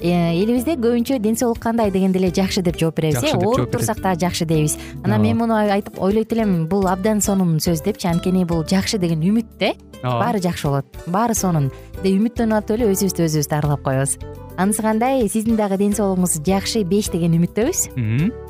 элибизде көбүнчө ден соолук кандай дегенде эле жакшы деп жооп беребиз э? ооруп турсак дагы жакшы дейбиз. Анан мен муну айтып ойлойт элем бул абдан сонун сөз депчи анткени бул жакшы деген үмүт да э ооба баары жакшы болот. Баары сонун. Деп үмүттөнүп атып эле өзүбүздү өзүбүз дарылап коебуз. Анысы кандай? Сиздин дагы ден соолугуңуз жакшы беш деген үмүттөбүз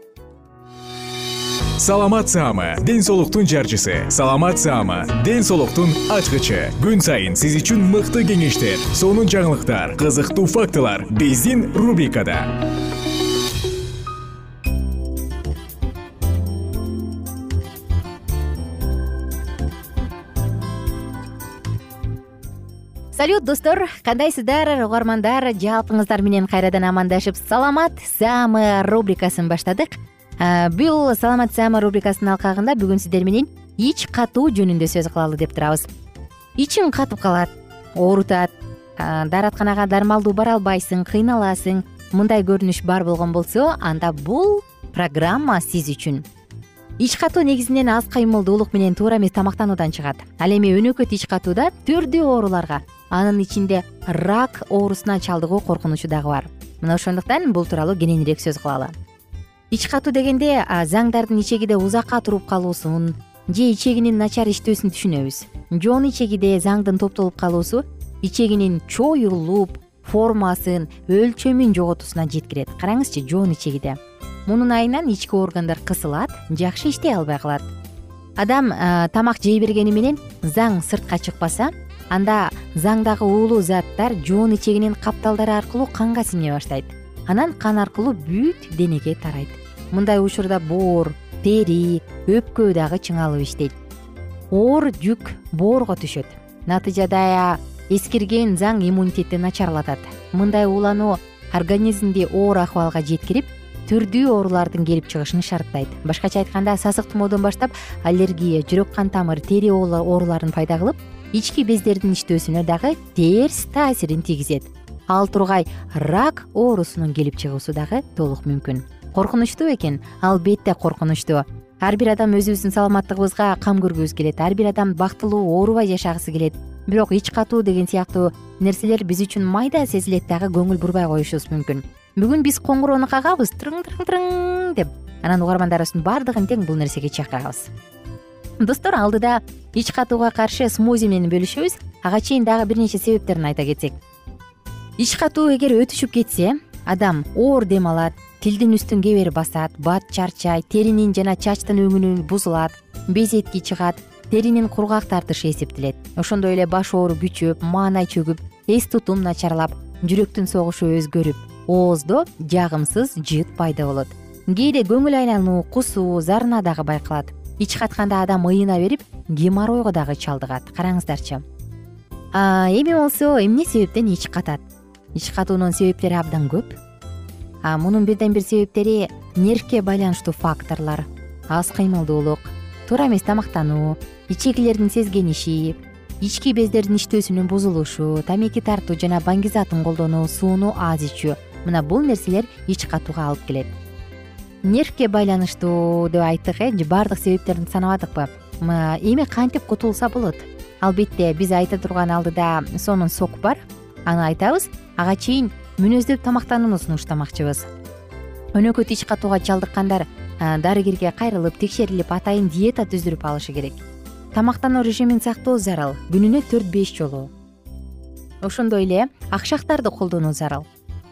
саламат саама ден соолуктун жарчысы. Саламат саама ден соолуктун ачкычы. Күн сайын сиз үчүн мыкты кеңештер сонун жаңылыктар кызыктуу фактылар биздин рубрикада. Салют достор. Кандайсыздар? Угармандар жалпыңыздар менен кайрадан амандашып саламат саама рубрикасын баштадык бул саламат саама рубрикасынын алкагында бүгүн сиздер менен ич катуу жөнүндө сөз кылалы деп турабыз. Ичиң катып калат оорутат дааратканага дармалдуу бара албайсың кыйналасың мындай көрүнүш бар болгон болсо анда бул программа сиз үчүн. Ич катуу негизинен аз кыймылдуулук менен туура эмес тамактануудан чыгат. Ал эми өнөкөт ич катууда түрдүү ооруларга анын ичинде рак оорусуна чалдыгуу коркунучу дагы бар. Мына ошондуктан бул тууралуу кененирээк сөз кылалы ич катуу дегенде заңдардын ичегиде узакка туруп калуусун же ичегинин начар иштөөсүн түшүнөбүз. Жоон ичегиде заңдын топтолуп калуусу ичегинин чоюлуп формасын өлчөмүн жоготуусуна жеткирет. Караңызчы жоон ичегиде. Мунун айынан ички органдар кысылат жакшы иштей албай калат. Адам тамак жей бергени менен заң сыртка чыкпаса анда заңдагы уулуу заттар жоон ичегинин капталдары аркылуу канга сиңе баштайт? Анан кан аркылуу бүт денеге тарайт мындай учурда боор тери өпкө дагы чыңалып иштейт. Оор жүк боорго түшөт. Натыйжада эскирген заң иммунитетти начарлатат. Мындай уулануу организмди оор акыбалга жеткирип түрдүү оорулардын келип чыгышын шарттайт. Башкача айтканда сасык тумоодон баштап аллергия жүрөк кан тамыр тери ооруларын пайда кылып ички бездердин иштөөсүнө дагы терс таасирин тийгизет ал тургай рак оорусунун келип чыгуусу дагы толук мүмкүн. Коркунучтуу бекен албетте коркунучтуу. Ар бир адам өзүбүздүн саламаттыгыбызга кам көргүбүз келет. Ар бир адам бактылуу оорубай жашагысы келет. Бирок ич катуу деген сыяктуу нерселер биз үчүн майда сезилет дагы көңүл бурбай коюшубуз мүмкүн. Бүгүн биз коңгуроону кагабыз тырың тырың тырың деп. Анан угармандарыбыздын баардыгын тең бул нерсеге чакырабыз. Достор алдыда ич катууга каршы смузи менен бөлүшөбүз. Ага чейин дагы бир нече себептерин айта кетсек ич катуу эгер өтүшүп кетсе адам оор дем алат тилдин үстүн кебер басат бат чарчайт теринин жана чачтын өңүнү бузулат безетки чыгат теринин кургак тартышы эсептелет. Ошондой эле баш оору күчөп маанай чөгүп эс тутум начарлап жүрөктүн согушу өзгөрүп ооздо жагымсыз жыт пайда болот. Кээде көңүл айлануу кусуу зарына дагы байкалат. Ич катканда адам ыйына берип геморройго дагы чалдыгат. Караңыздарчы. Эми болсо эмне себептен ич катат ич катуунун себептери абдан көп. Мунун бирден бир себептери нервке байланыштуу факторлор. Аз кыймылдуулук туура эмес тамактануу ичегилердин сезгениши ички бездердин иштөөсүнүн бузулушу тамеки тартуу жана баңгизатын колдонуу сууну аз ичүү. Мына бул нерселер ич катууга алып келет. Нервке байланыштуу деп айттык э баардык себептерин санабадыкпы? Эми кантип кутулса болот? Албетте биз айта турган алдыда сонун сок бар аны айтабыз. Ага чейин мүнөздөп тамактанууну сунуштамакчыбыз. Өнөкөт ич катууга чалдыккандар дарыгерге кайрылып текшерилип атайын диета түздүрүп алышы керек. Тамактануу режимин сактоо зарыл. Күнүнө төрт беш жолу. Ошондой эле акшактарды колдонуу зарыл.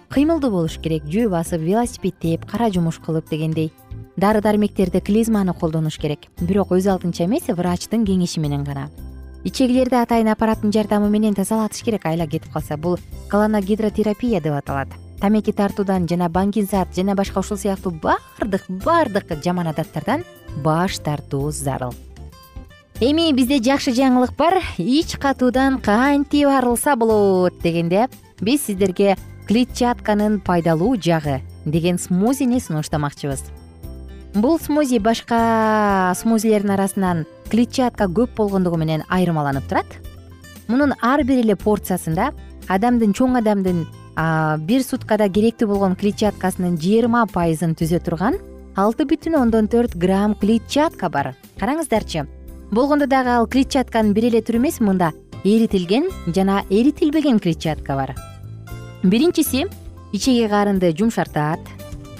Кыймылдуу болуш керек. Жөө басып велосипед тээп кара жумуш кылып дегендей. Дары дармектерди клизманы колдонуш керек. Бирок өз алдынча эмес врачтын кеңеши менен гана ичегилерди атайын аппараттын жардамы менен тазалатыш керек айла кетип калса. Бул колоногидротерапия деп аталат. Тамеки тартуудан жана баңгизат жана башка ушул сыяктуу баардык баардык жаман адаттардан баш тартуу зарыл. Эми бизде жакшы жаңылык бар. Ич катуудан кантип арылса болот дегенде биз сиздерге клетчатканын пайдалуу жагы деген смузини сунуштамакчыбыз? Бул смузи башка смузилердин арасынан клетчатка көп болгондугу менен айырмаланып турат. Мунун ар бир эле порциясында адамдын чоң адамдын бир суткада керектүү болгон клетчаткасынын жыйырма пайызын түзө турган алты бүтүн ондон төрт грамм клетчатка бар. Караңыздарчы болгондо дагы ал клетчатканын бир эле түрү эмес мында эритилген жана эритилбеген клетчатка бар. Биринчиси ичеги карынды жумшартат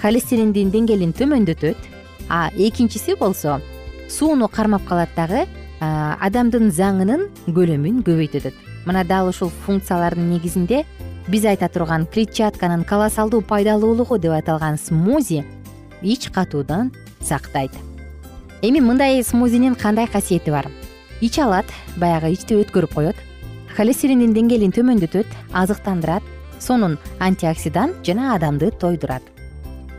холестериндин деңгээлин төмөндөтөт а экинчиси болсо сууну кармап калат дагы адамдын заңынын көлөмүн көбөйтөт мына дал ушул функциялардын негизинде биз айта турган клетчатканын колоссалдуу пайдалуулугу деп аталган смузи ич катуудан сактайт. Эми мындай смузинин кандай касиети бар? Иче алат баягы ичти өткөрүп коет холестериндин деңгээлин төмөндөтөт азыктандырат сонун антиоксидант жана адамды тойдурат.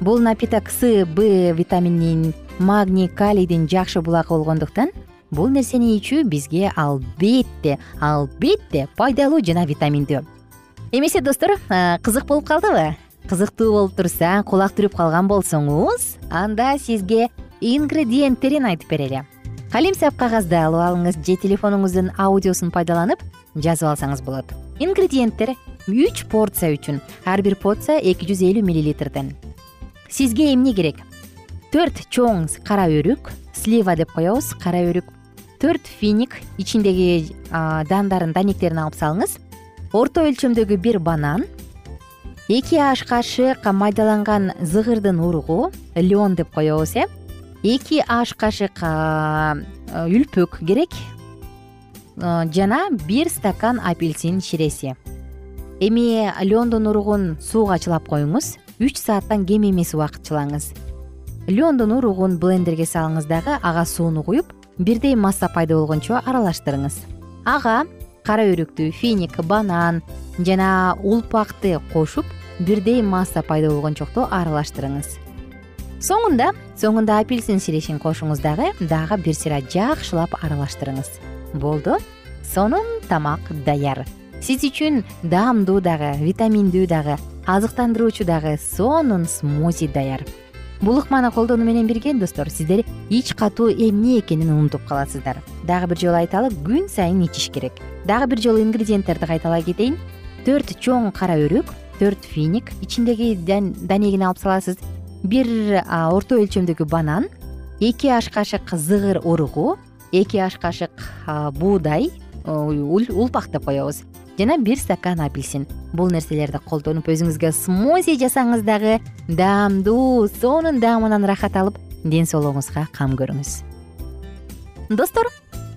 Бул напиток с б витамининин магний калийдин жакшы булагы болгондуктан бул нерсени ичүү бизге албетте албетте пайдалуу жана витаминдүү. Эмесе достор кызык болуп калдыбы? Кызыктуу болуп турса кулак түрүп калган болсоңуз анда сизге ингредиенттерин айтып берели. Калемсап кагазды алып алыңыз же телефонуңуздун аудиосун пайдаланып жазып алсаңыз болот. Ингредиенттер үч порция үчүн ар бир порция эки жүз элүү миллилитрден. Сизге эмне керек төрт чоң кара өрүк слива деп коебуз кара өрүк. Төрт финик ичиндеги дандарын данектерин алып салыңыз. Орто өлчөмдөгү бир банан эки аш кашык майдаланган зыгырдын уругу лен деп коебуз э. Эки аш кашык үлпүк керек. Жана бир стакан апельсин ширеси. Эми лендун уругун сууга чылап коюңуз. Үч сааттан кем эмес убакыт чылаңыз лендун уругун блендерге салыңыз дагы ага сууну куюп бирдей масса пайда болгончо аралаштырыңыз. Ага кара өрүктү финик банан жана улпакты кошуп бирдей масса пайда болгончокто аралаштырыңыз. Соңунда соңунда апельсин ширешин кошуңуз дагы дагы бир сыйра жакшылап аралаштырыңыз. Болду. Сонун тамак даяр. Сиз үчүн даамдуу дагы витаминдүү дагы азыктандыруучу дагы сонун смузи даяр бул ыкманы колдонуу менен бирге достор сиздер ич катуу эмне экенин унутуп каласыздар. Дагы бир жолу айталы күн сайын ичиш керек. Дагы бир жолу ингредиенттерди кайталай кетейин. Төрт чоң кара өрүк төрт финик ичиндеги данегин алып саласыз. Бир орто өлчөмдөгү банан эки аш кашык зыгыр уругу эки аш кашык буудай улпак деп коебуз жана бир стакан апельсин. Бул нерселерди колдонуп өзүңүзгө смузи жасаңыз дагы даамдуу сонун даамынан ырахат алып ден соолугуңузга кам көрүңүз. Достор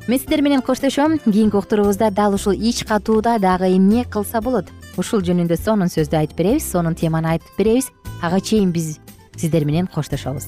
мен сиздер менен коштошом. Кийинки уктуруубузда дал ушул ич катууда дагы эмне кылса болот? Ушул жөнүндө сонун сөздү айтып беребиз сонун теманы айтып беребиз. Ага чейин биз сиздер менен коштошобуз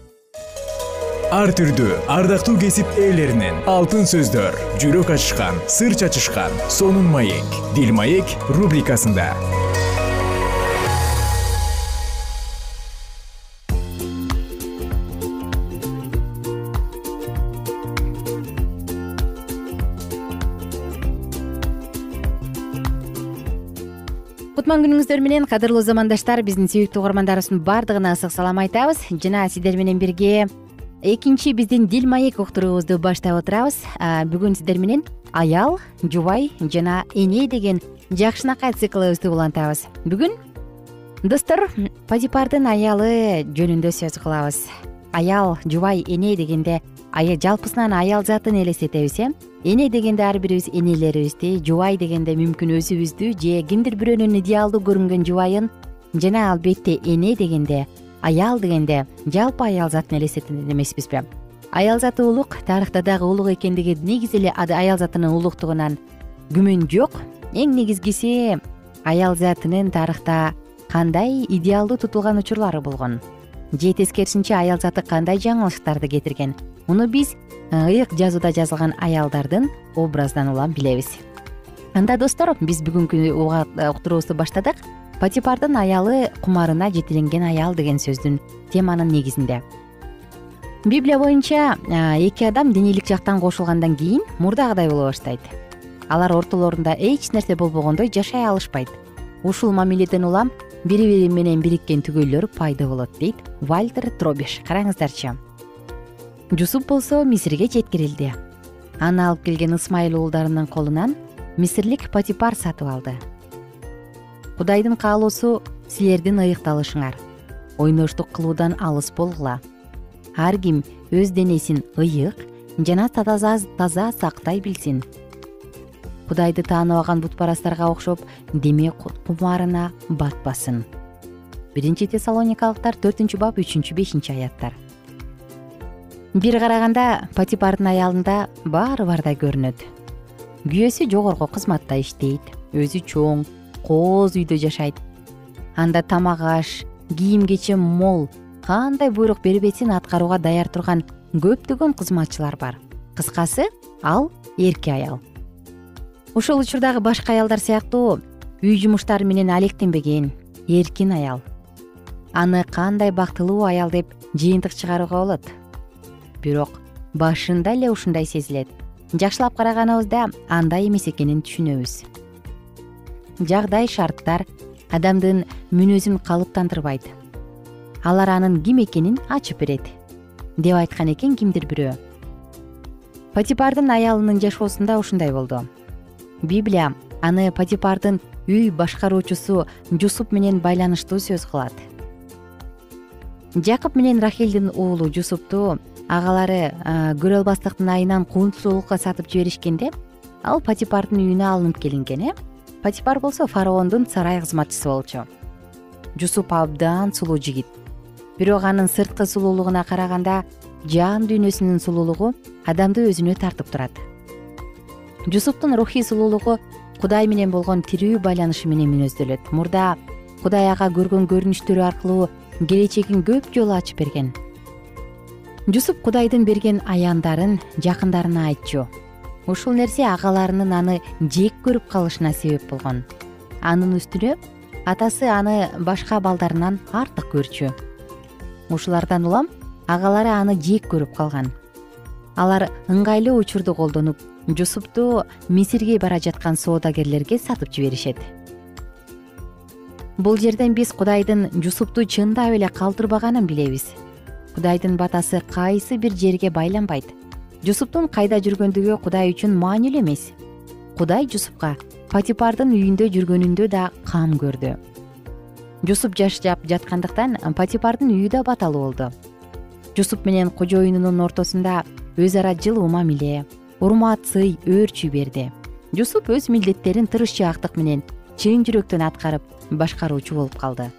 ар түрдүү ардактуу кесип ээлеринен алтын сөздөр жүрөк ачышкан сыр чачышкан сонун маек дил маек рубрикасында. Кутман күнүңүздөр менен кадырлуу замандаштар биздин сүйүктүү угармандарыбыздын баардыгына ысык салам айтабыз. Жана сиздер менен бирге экинчи биздин дил маек уктуруубузду баштап отурабыз. Бүгүн сиздер менен аял жубай жана эне деген жакшынакай циклыбызды улантабыз. Бүгүн достор падипардын аялы жөнүндө сөз кылабыз. Аял жубай эне дегенде жалпысынан аял затын элестетебиз э? Эне дегенде ар бирибиз энелерибизди жубай дегенде мүмкүн өзүбүздү же кимдир бирөөнүн идеалдуу көрүнгөн жубайын жана албетте эне дегенде аял дегенде жалпы аял затын элестетет эмеспизби аял заты улук тарыхта дагы улук экендиги негизи эле аял затынын улуктугунан күмөн жок. Эң негизгиси аял затынын тарыхта кандай идеалдуу тутулган учурлары болгон. Же тескерисинче аял заты кандай жаңылыштарды кетирген? Муну биз э, ыйык жазууда жазылган аялдардын образынан улам билебиз. Анда достор биз бүгүнкү э, уктуруубузду баштадык патипардын аялы кумарына жетеленген аял деген сөздүн теманын негизинде. Библия боюнча эки адам денелик жактан кошулгандан кийин мурдагыдай боло баштайт. Алар ортолорунда эч нерсе болбогондой жашай алышпайт. Ушул мамиледен улам бири бири менен бириккен түгөйлөр пайда болот дейт вальтер тробиш караңыздарчы. Жусуп болсо мисирге жеткирилди. Аны алып келген ысмайыл уулдарынын колунан мисирлик патипар сатып алды кудайдын каалоосу силердин ыйыкталышыңар. Ойноштук кылуудан алыс болгула. Ар ким өз денесин ыйык жана таза сактай билсин. Кудайды тааныбаган бутпарастарга окшоп деме кумарына батпасын. Биринчи тессалоникалыктар төртүнчү бап үчүнчү бешинчи аяттар. Бир караганда патипардын аялында баары бардай көрүнөт. Күйөөсү жогорку кызматта иштейт. Өзү чоң кооз үйдө жашайт. Анда тамак аш кийим кечем мол кандай буйрук бербесин аткарууга даяр турган көптөгөн кызматчылар бар. Кыскасы ал эрке аял. Ошол учурдагы башка аялдар сыяктуу үй жумуштары менен алектенбеген эркин аял. Аны кандай бактылуу аял деп жыйынтык чыгарууга болот. Бирок башында эле ушундай сезилет. Жакшылап караганыбызда андай эмес экенин түшүнөбүз жагдай шарттар адамдын мүнөзүн калыптандырбайт. Алар анын ким экенин ачып берет деп айткан экен кимдир бирөө. Патипардын аялынын жашоосунда ушундай болду. Библия аны патипардын үй башкаруучусу жусуп менен байланыштуу сөз кылат. Жакып менен рахилдин уулу жусупту агалары көрө албастыктын айынан куунсуздукка сатып жиберишкенде ал патипардын үйүнө алынып келинген э патипар болсо фараондун сарай кызматчысы болчу. Жусуп абдан сулуу жигит. Бирок анын сырткы сулуулугуна караганда жан дүйнөсүнүн сулуулугу адамды өзүнө тартып турат. Жусуптун рухий сулуулугу кудай менен болгон тирүү байланышы менен мүнөздөлөт мурда кудай ага көргөн көрүнүштөрү аркылуу келечегин көп жолу ачып берген. Жусуп кудайдын берген аяндарын жакындарына айтчу ушул нерсе агаларынын аны жек көрүп калышына себеп болгон. Анын үстүнө атасы аны башка балдарынан артык көрчү. Ушулардан улам агалары аны жек көрүп калган. Алар ыңгайлуу учурду колдонуп жусупту мисирге бара жаткан соодагерлерге сатып жиберишет. Бул жерден биз кудайдын жусупту чындап эле калтырбаганын билебиз. Кудайдын батасы кайсы бир жерге байланбайт жусуптун кайда жүргөндүгү кудай үчүн маанилүү эмес. Кудай жусупка патипардын үйүндө жүргөнүндө да кам көрдү. Жусуп жашап жаткандыктан патипардын үйү да баталуу болду. Жусуп менен кожоюнунун ортосунда өз ара жылуу мамиле урмат сый өөрчүй берди. Жусуп өз милдеттерин тырышчаактык менен чын жүрөктөн аткарып башкаруучу болуп калды.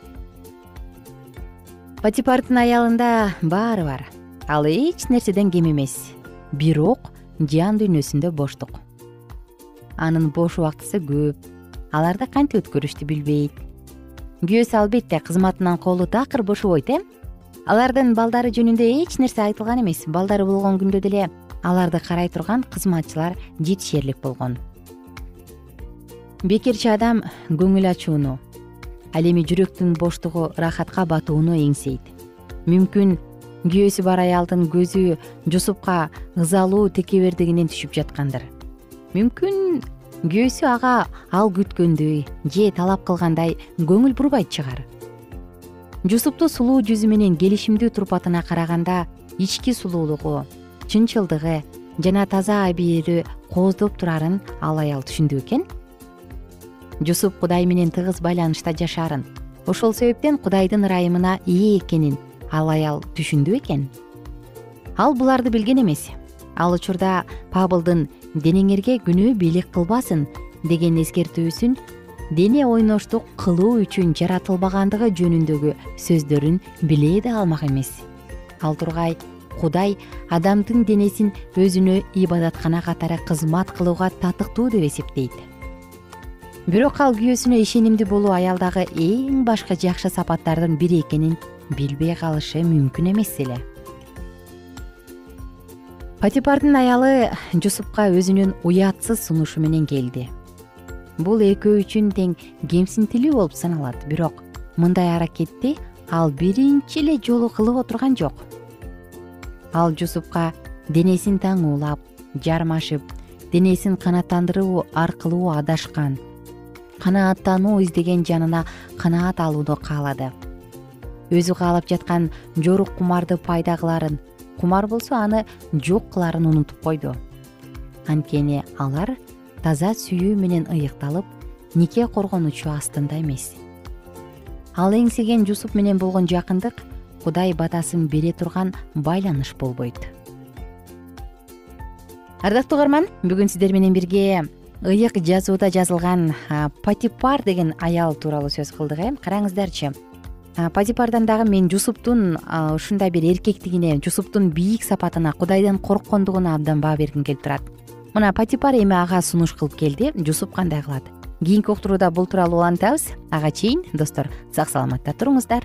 Патипардын аялында баары бар. Ал эч нерседен кем эмес бирок жан дүйнөсүндө боштук. Анын бош убактысы көп. Аларды кантип өткөрүштү билбейт? Күйөөсү албетте кызматынан колу такыр бошобойт э? Алардын балдары жөнүндө эч нерсе айтылган эмес. Балдары болгон күндө деле аларды карай турган кызматчылар жетишерлик болгон. Бекерчи адам көңүл ачууну ал эми жүрөктүн боштугу рахатка батууну эңсейт. Мүмкүн күйөөсү бар аялдын көзү жусупка ызалуу текебердигинен түшүп жаткандыр. Мүмкүн күйөөсү ага ал күткөндөй же талап кылгандай көңүл бурбайт чыгар. Жусупту сулуу жүзү менен келишимдүү турпатына караганда ички сулуулугу чынчылдыгы жана таза абийири кооздоп турарын ал аял түшүндү бекен жусуп кудай менен тыгыз байланышта жашаарын ошол себептен кудайдын ырайымына ээ экенин ал аял түшүндү бекен ал буларды билген эмес. Ал учурда пабылдын денеңерге күнөө бийлик кылбасын деген эскертүүсүн дене ойноштук кылуу үчүн жаратылбагандыгы жөнүндөгү сөздөрүн биле да алмак эмес. Ал тургай кудай адамдын денесин өзүнө ибадаткана катары кызмат кылууга татыктуу деп эсептейт. Бирок ал күйөөсүнө ишенимдүү болуу аялдагы эң башкы жакшы сапаттардын бири экенин билбей калышы мүмкүн эмес эле. Патипардын аялы жусупка өзүнүн уятсыз сунушу менен келди. Бул экөө үчүн тең кемсинтилүү болуп саналат бирок мындай аракетти ал биринчи эле жолу кылып отурган жок. Ал жусупка денесин таңуулап жармашып денесин канааттандыруу аркылуу адашкан канааттануу издеген жанына канаат алууну каалады өзү каалап жаткан жорук кумарды пайда кылаарын кумар болсо аны жок кылаарын унутуп койду. Анткени алар таза сүйүү менен ыйыкталып нике коргонучу астында эмес. Ал эңсеген жусуп менен болгон жакындык кудай батасын бере турган байланыш болбойт. Ардактуу угарман бүгүн сиздер менен бирге ыйык жазууда жазылган патипар деген аял тууралуу сөз кылдык э. Караңыздарчы патипардан дагы мен жусуптун ушундай бир эркектигине жусуптун бийик сапатына кудайдан корккондугуна абдан баа бергим келип турат. Мына патипар эми ага сунуш кылып келди жусуп кандай кылат? Кийинки уктурууда бул тууралуу улантабыз ага чейин достор сак саламатта туруңуздар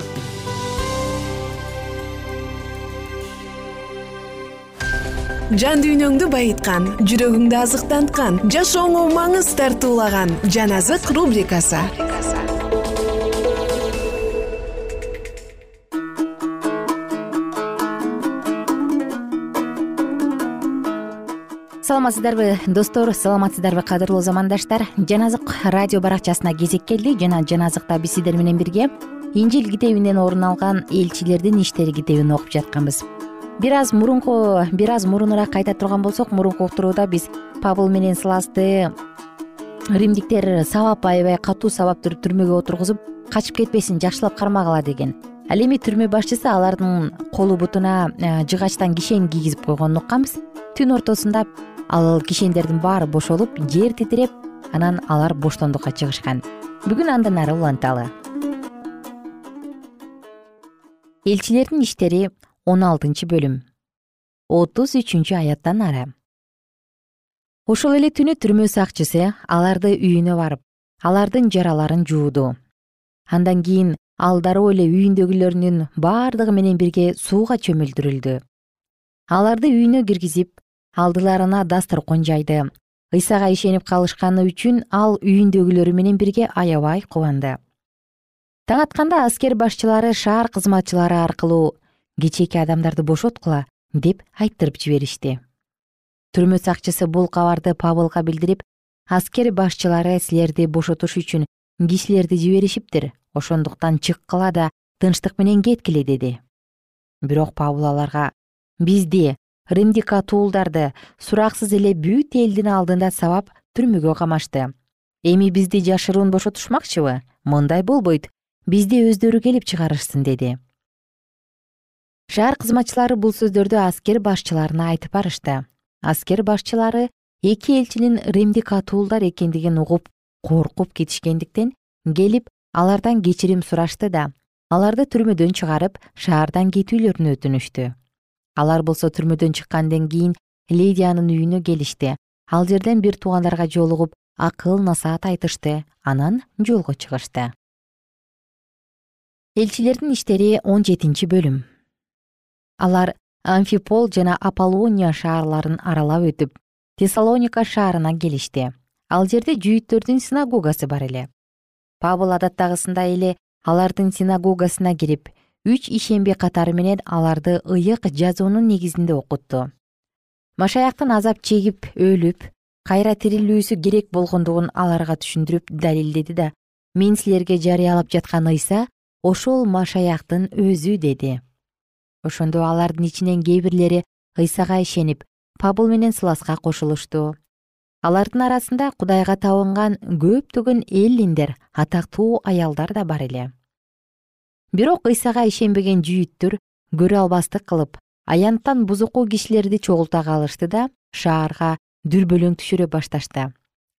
жан дүйнөңдү байыткан жүрөгүңдү азыктанткан жашооңо маңыз тартуулаган жан азык рубрикасы. Саламатсыздарбы достор саламатсыздарбы кадырлуу замандаштар. Жан азык радио баракчасына кезек келди жана жан азыкта биз сиздер менен бирге. Инжил китебинен орун алган элчилердин иштери китебин окуп жатканбыз бир аз мурунку бир аз мурунураак кайта турган болсок мурунку уктурууда биз пабыл менен сыласты римдиктер сабап аябай катуу сабап туруп түрмөгө отургузуп качып кетпесин жакшылап кармагыла деген. Ал эми түрмө башчысы алардын колу бутуна э, жыгачтан кишен кийгизип койгонун укканбыз. Түн ортосунда ал кишендердин баары бошолуп жер титиреп анан алар боштондукка чыгышкан. Бүгүн андан ары уланталы? Элчилердин иштери он алтынчы бөлүм. Отуз үчүнчү аяттан ары. Ошол эле түнү түрмө сакчысы аларды үйүнө барып алардын жараларын жууду. Андан кийин ал дароо эле үйүндөгүлөрүнүн бардыгы менен бирге сууга чөмүлдүрүлдү. Аларды үйүнө киргизип алдыларына дасторкон жайды. Ыйсага ишенип калышканы үчүн ал үйүндөгүлөрү менен бирге аябай кубанды. Таң атканда аскер башчылары шаар кызматчылары аркылуу кечээки адамдарды бошоткула деп айттырып жиберишти. Түрмө сакчысы бул кабарды пабылга билдирип аскер башчылары силерди бошотуш үчүн кишилерди жиберишиптир. Ошондуктан чыккыла да тынчтык менен кеткиле деди. Бирок пабыл аларга бизди римдик катуулдарды сураксыз эле бүт элдин алдында сабап түрмөгө камашты. Эми бизди жашыруун бошотушмакчыбы? Мындай болбойт. Бизди өздөрү келип чыгарышсын деди шаар кызматчылары бул сөздөрдү аскер башчыларына айтып барышты. Аскер башчылары эки элчинин римдик катуулдар экендигин угуп коркуп кетишкендиктен келип алардан кечирим сурашты да аларды түрмөдөн чыгарып шаардан кетүүлөрүн өтүнүштү. Алар болсо түрмөдөн чыккандан кийин ледиянын үйүнө келишти ал жерден бир туугандарга жолугуп акыл насаат айтышты анан жолго чыгышты. Элчилердин иштери он жетинчи бөлүм алар амфипол жана аполлония шаарларын аралап өтүп тессалоника шаарына келишти. Ал жерде жүйүттөрдүн синагогасы бар эле. Пабыл адаттагысындай эле алардын синагогасына кирип үч ишемби катары менен аларды ыйык жазуунун негизинде окутту машаяктын азап чегип өлүп кайра тирилүүсү керек болгондугун аларга түшүндүрүп далилдеди да мен силерге жарыялап жаткан ыйса ошол машаяктын өзү деди ошондо алардын ичинен кээ бирлери ыйсага ишенип пабыл менен сыласка кошулушту. Алардын арасында кудайга табынган көптөгөн эллиндер атактуу аялдар да бар эле. Бирок ыйсага ишенбеген жүйүттөр көрө албастык кылып аянттан бузуку кишилерди чогулта калышты да шаарга дүрбөлөң түшүрө башташты.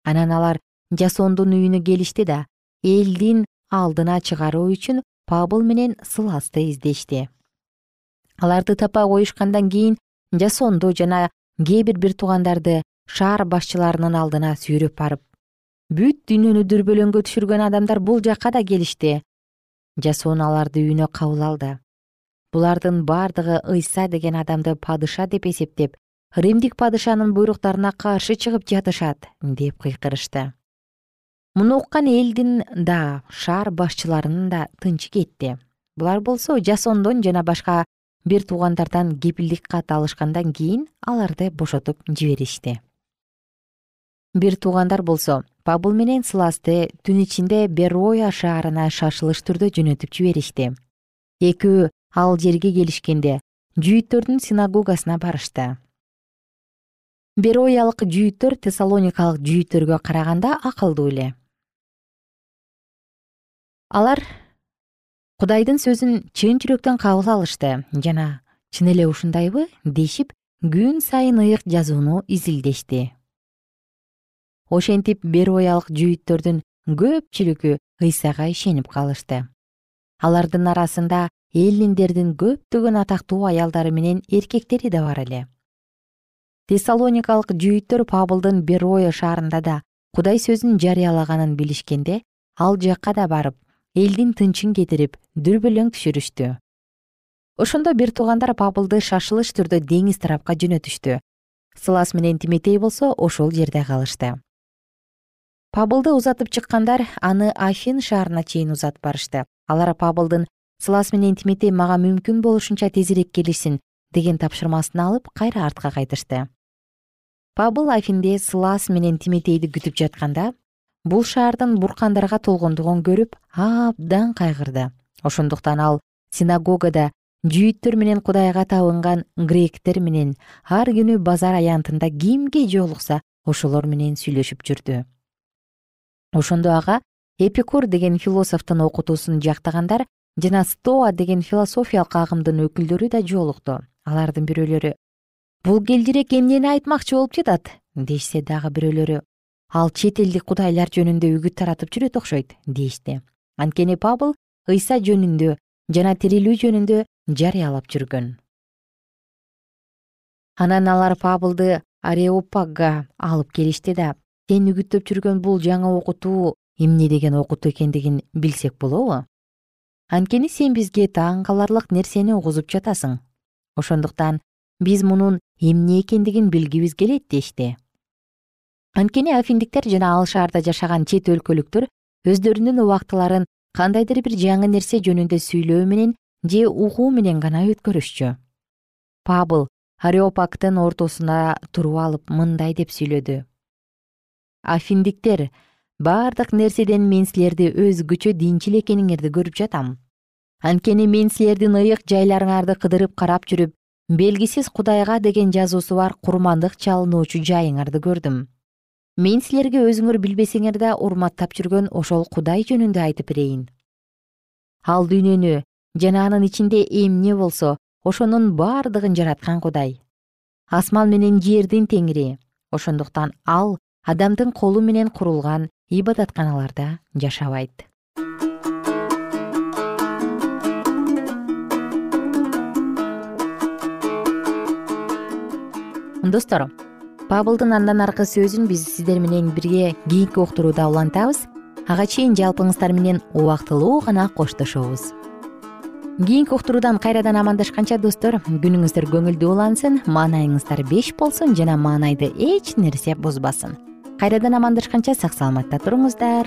Анан алар жасондун үйүнө келишти да элдин алдына чыгаруу үчүн пабыл менен сыласты издешти аларды таппай коюшкандан кийин жасонду жана кээ бир бир туугандарды шаар башчыларынын алдына сүйрөп барып бүт дүйнөнү дүрбөлөңгө түшүргөн адамдар бул жакка да келишти. Жасон аларды үйүнө кабыл алды. Булардын бардыгы ыйса деген адамды падыша деп эсептеп римдик падышанын буйруктарына каршы чыгып жатышат деп кыйкырышты. Муну уккан элдин да шаар башчыларынын да тынчы кетти булар болсо жасондон жана башка бир туугандардан кепилдик кат алышкандан кийин аларды бошотуп жиберишти. Бир туугандар болсо пабыл менен сыласты түн ичинде бероя шаарына шашылыш түрдө жөнөтүп жиберишти. Экөө ал жерге келишкенде жүйүттөрдүн синагогасына барышты. Бероялык жүйүттөр тессалоникалык жүйүттөргө караганда акылдуу эле. Алар кудайдын сөзүн чын жүрөктөн кабыл алышты. Жана чын эле ушундайбы дешип күн сайын ыйык жазууну изилдешти. Ошентип бероялык жүйүттөрдүн көпчүлүгү ыйсага ишенип калышты. Алардын арасында эллиндердин көптөгөн атактуу аялдары менен эркектери да бар эле. Тессалоникалык жүйүттөр пабылдын бероя шаарында да кудай сөзүн жарыялаганын билишкенде ал жакка да барып элдин тынчын кетирип дүрбөлөң түшүрүштү. Ошондо бир туугандар пабылды шашылыш түрдө деңиз тарапка жөнөтүштү. Сылас менен тиметей болсо ошол жерде калышты. Пабылды узатып чыккандар аны афин шаарына чейин узатып барышты. Алар пабылдын сылас менен тиметей мага мүмкүн болушунча тезирээк келишсин деген тапшырмасын алып кайра артка кайтышты. Пабыл афинде сылас менен тиметейди күтүп жатканда бул шаардын буркандарга толгондугун көрүп абдан кайгырды. Ошондуктан ал синагогада жүйүттөр менен кудайга табынган гректер менен ар күнү базар аянтында кимге жолукса ошолор менен сүйлөшүп жүрдү. Ошондо ага эпикур деген философтун окутуусун жактагандар жана стоа деген философиялык агымдын өкүлдөрү да жолукту. Алардын бирөөлөрү бул келжирек эмнени айтмакчы болуп жатат? дешсе дагы бирөөлөрү ал чет элдик кудайлар жөнүндө үгүт таратып жүрөт окшойт дешти анткени пабыл ыйса жөнүндө жана тирилүү жөнүндө жарыялап жүргөн. Анан алар пабылды ареопагга алып келишти да сен үгүттөп жүргөн бул жаңы окутуу эмне деген окутуу экендигин билсек болобу? Анткени сен бизге таң каларлык нерсени угузуп жатасың. Ошондуктан биз мунун эмне экендигин билгибиз келет дешти анткени афиндиктер жана ал шаарда жашаган чет өлкөлүктөр өздөрүнүн убактыларын кандайдыр бир жаңы нерсе жөнүндө сүйлөө менен же угуу менен гана өткөрүшчү. Пабыл ареопактын ортосуна туруп алып мындай деп сүйлөдү. Афиндиктер бардык нерседен мен силерди өзгөчө динчил экениңерди көрүп жатам. Анткени мен силердин ыйык жайларыңарды кыдырып карап жүрүп белгисиз кудайга деген жазуусу бар курмандык чалынуучу жайыңарды көрдүм мен силерге өзүңөр билбесеңер да урматтап жүргөн ошол кудай жөнүндө айтып берейин ал дүйнөнү жана анын ичинде эмне болсо ошонун бардыгын жараткан кудай. Асман менен жердин теңири ошондуктан ал адамдын колу менен курулган ибадатканаларда жашабайт. Достор пабылдын андан аркы сөзүн биз сиздер менен бирге кийинки уктурууда улантабыз. Ага чейин жалпыңыздар менен убактылуу гана коштошобуз. Кийинки уктуруудан кайрадан амандашканча достор күнүңүздөр көңүлдүү улансын маанайыңыздар беш болсун жана маанайды эч нерсе бузбасын. Кайрадан амандашканча сак саламатта туруңуздар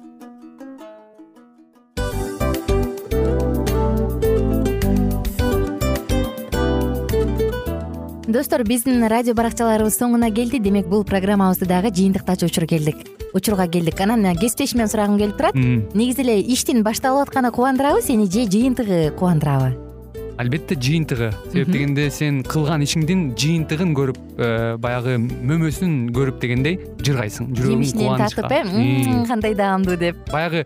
достор биздин радио баракчаларыбыз соңуна келди. Демек бул программабызды дагы жыйынтыктачу учур келдик. Учурга келдик. Анан кесиптешимден сурагым келип турат. Негизи эле иштин башталып атканы кубандырабы сени же жыйынтыгы кубандырабы? Албетте жыйынтыгы. Себеп дегенде сен кылган ишиңдин жыйынтыгын көрүп э, баягы мөмөсүн көрүп дегендей жыргайсың жүрөгүң жемишинен тартып э кандай даамдуу деп. Баягы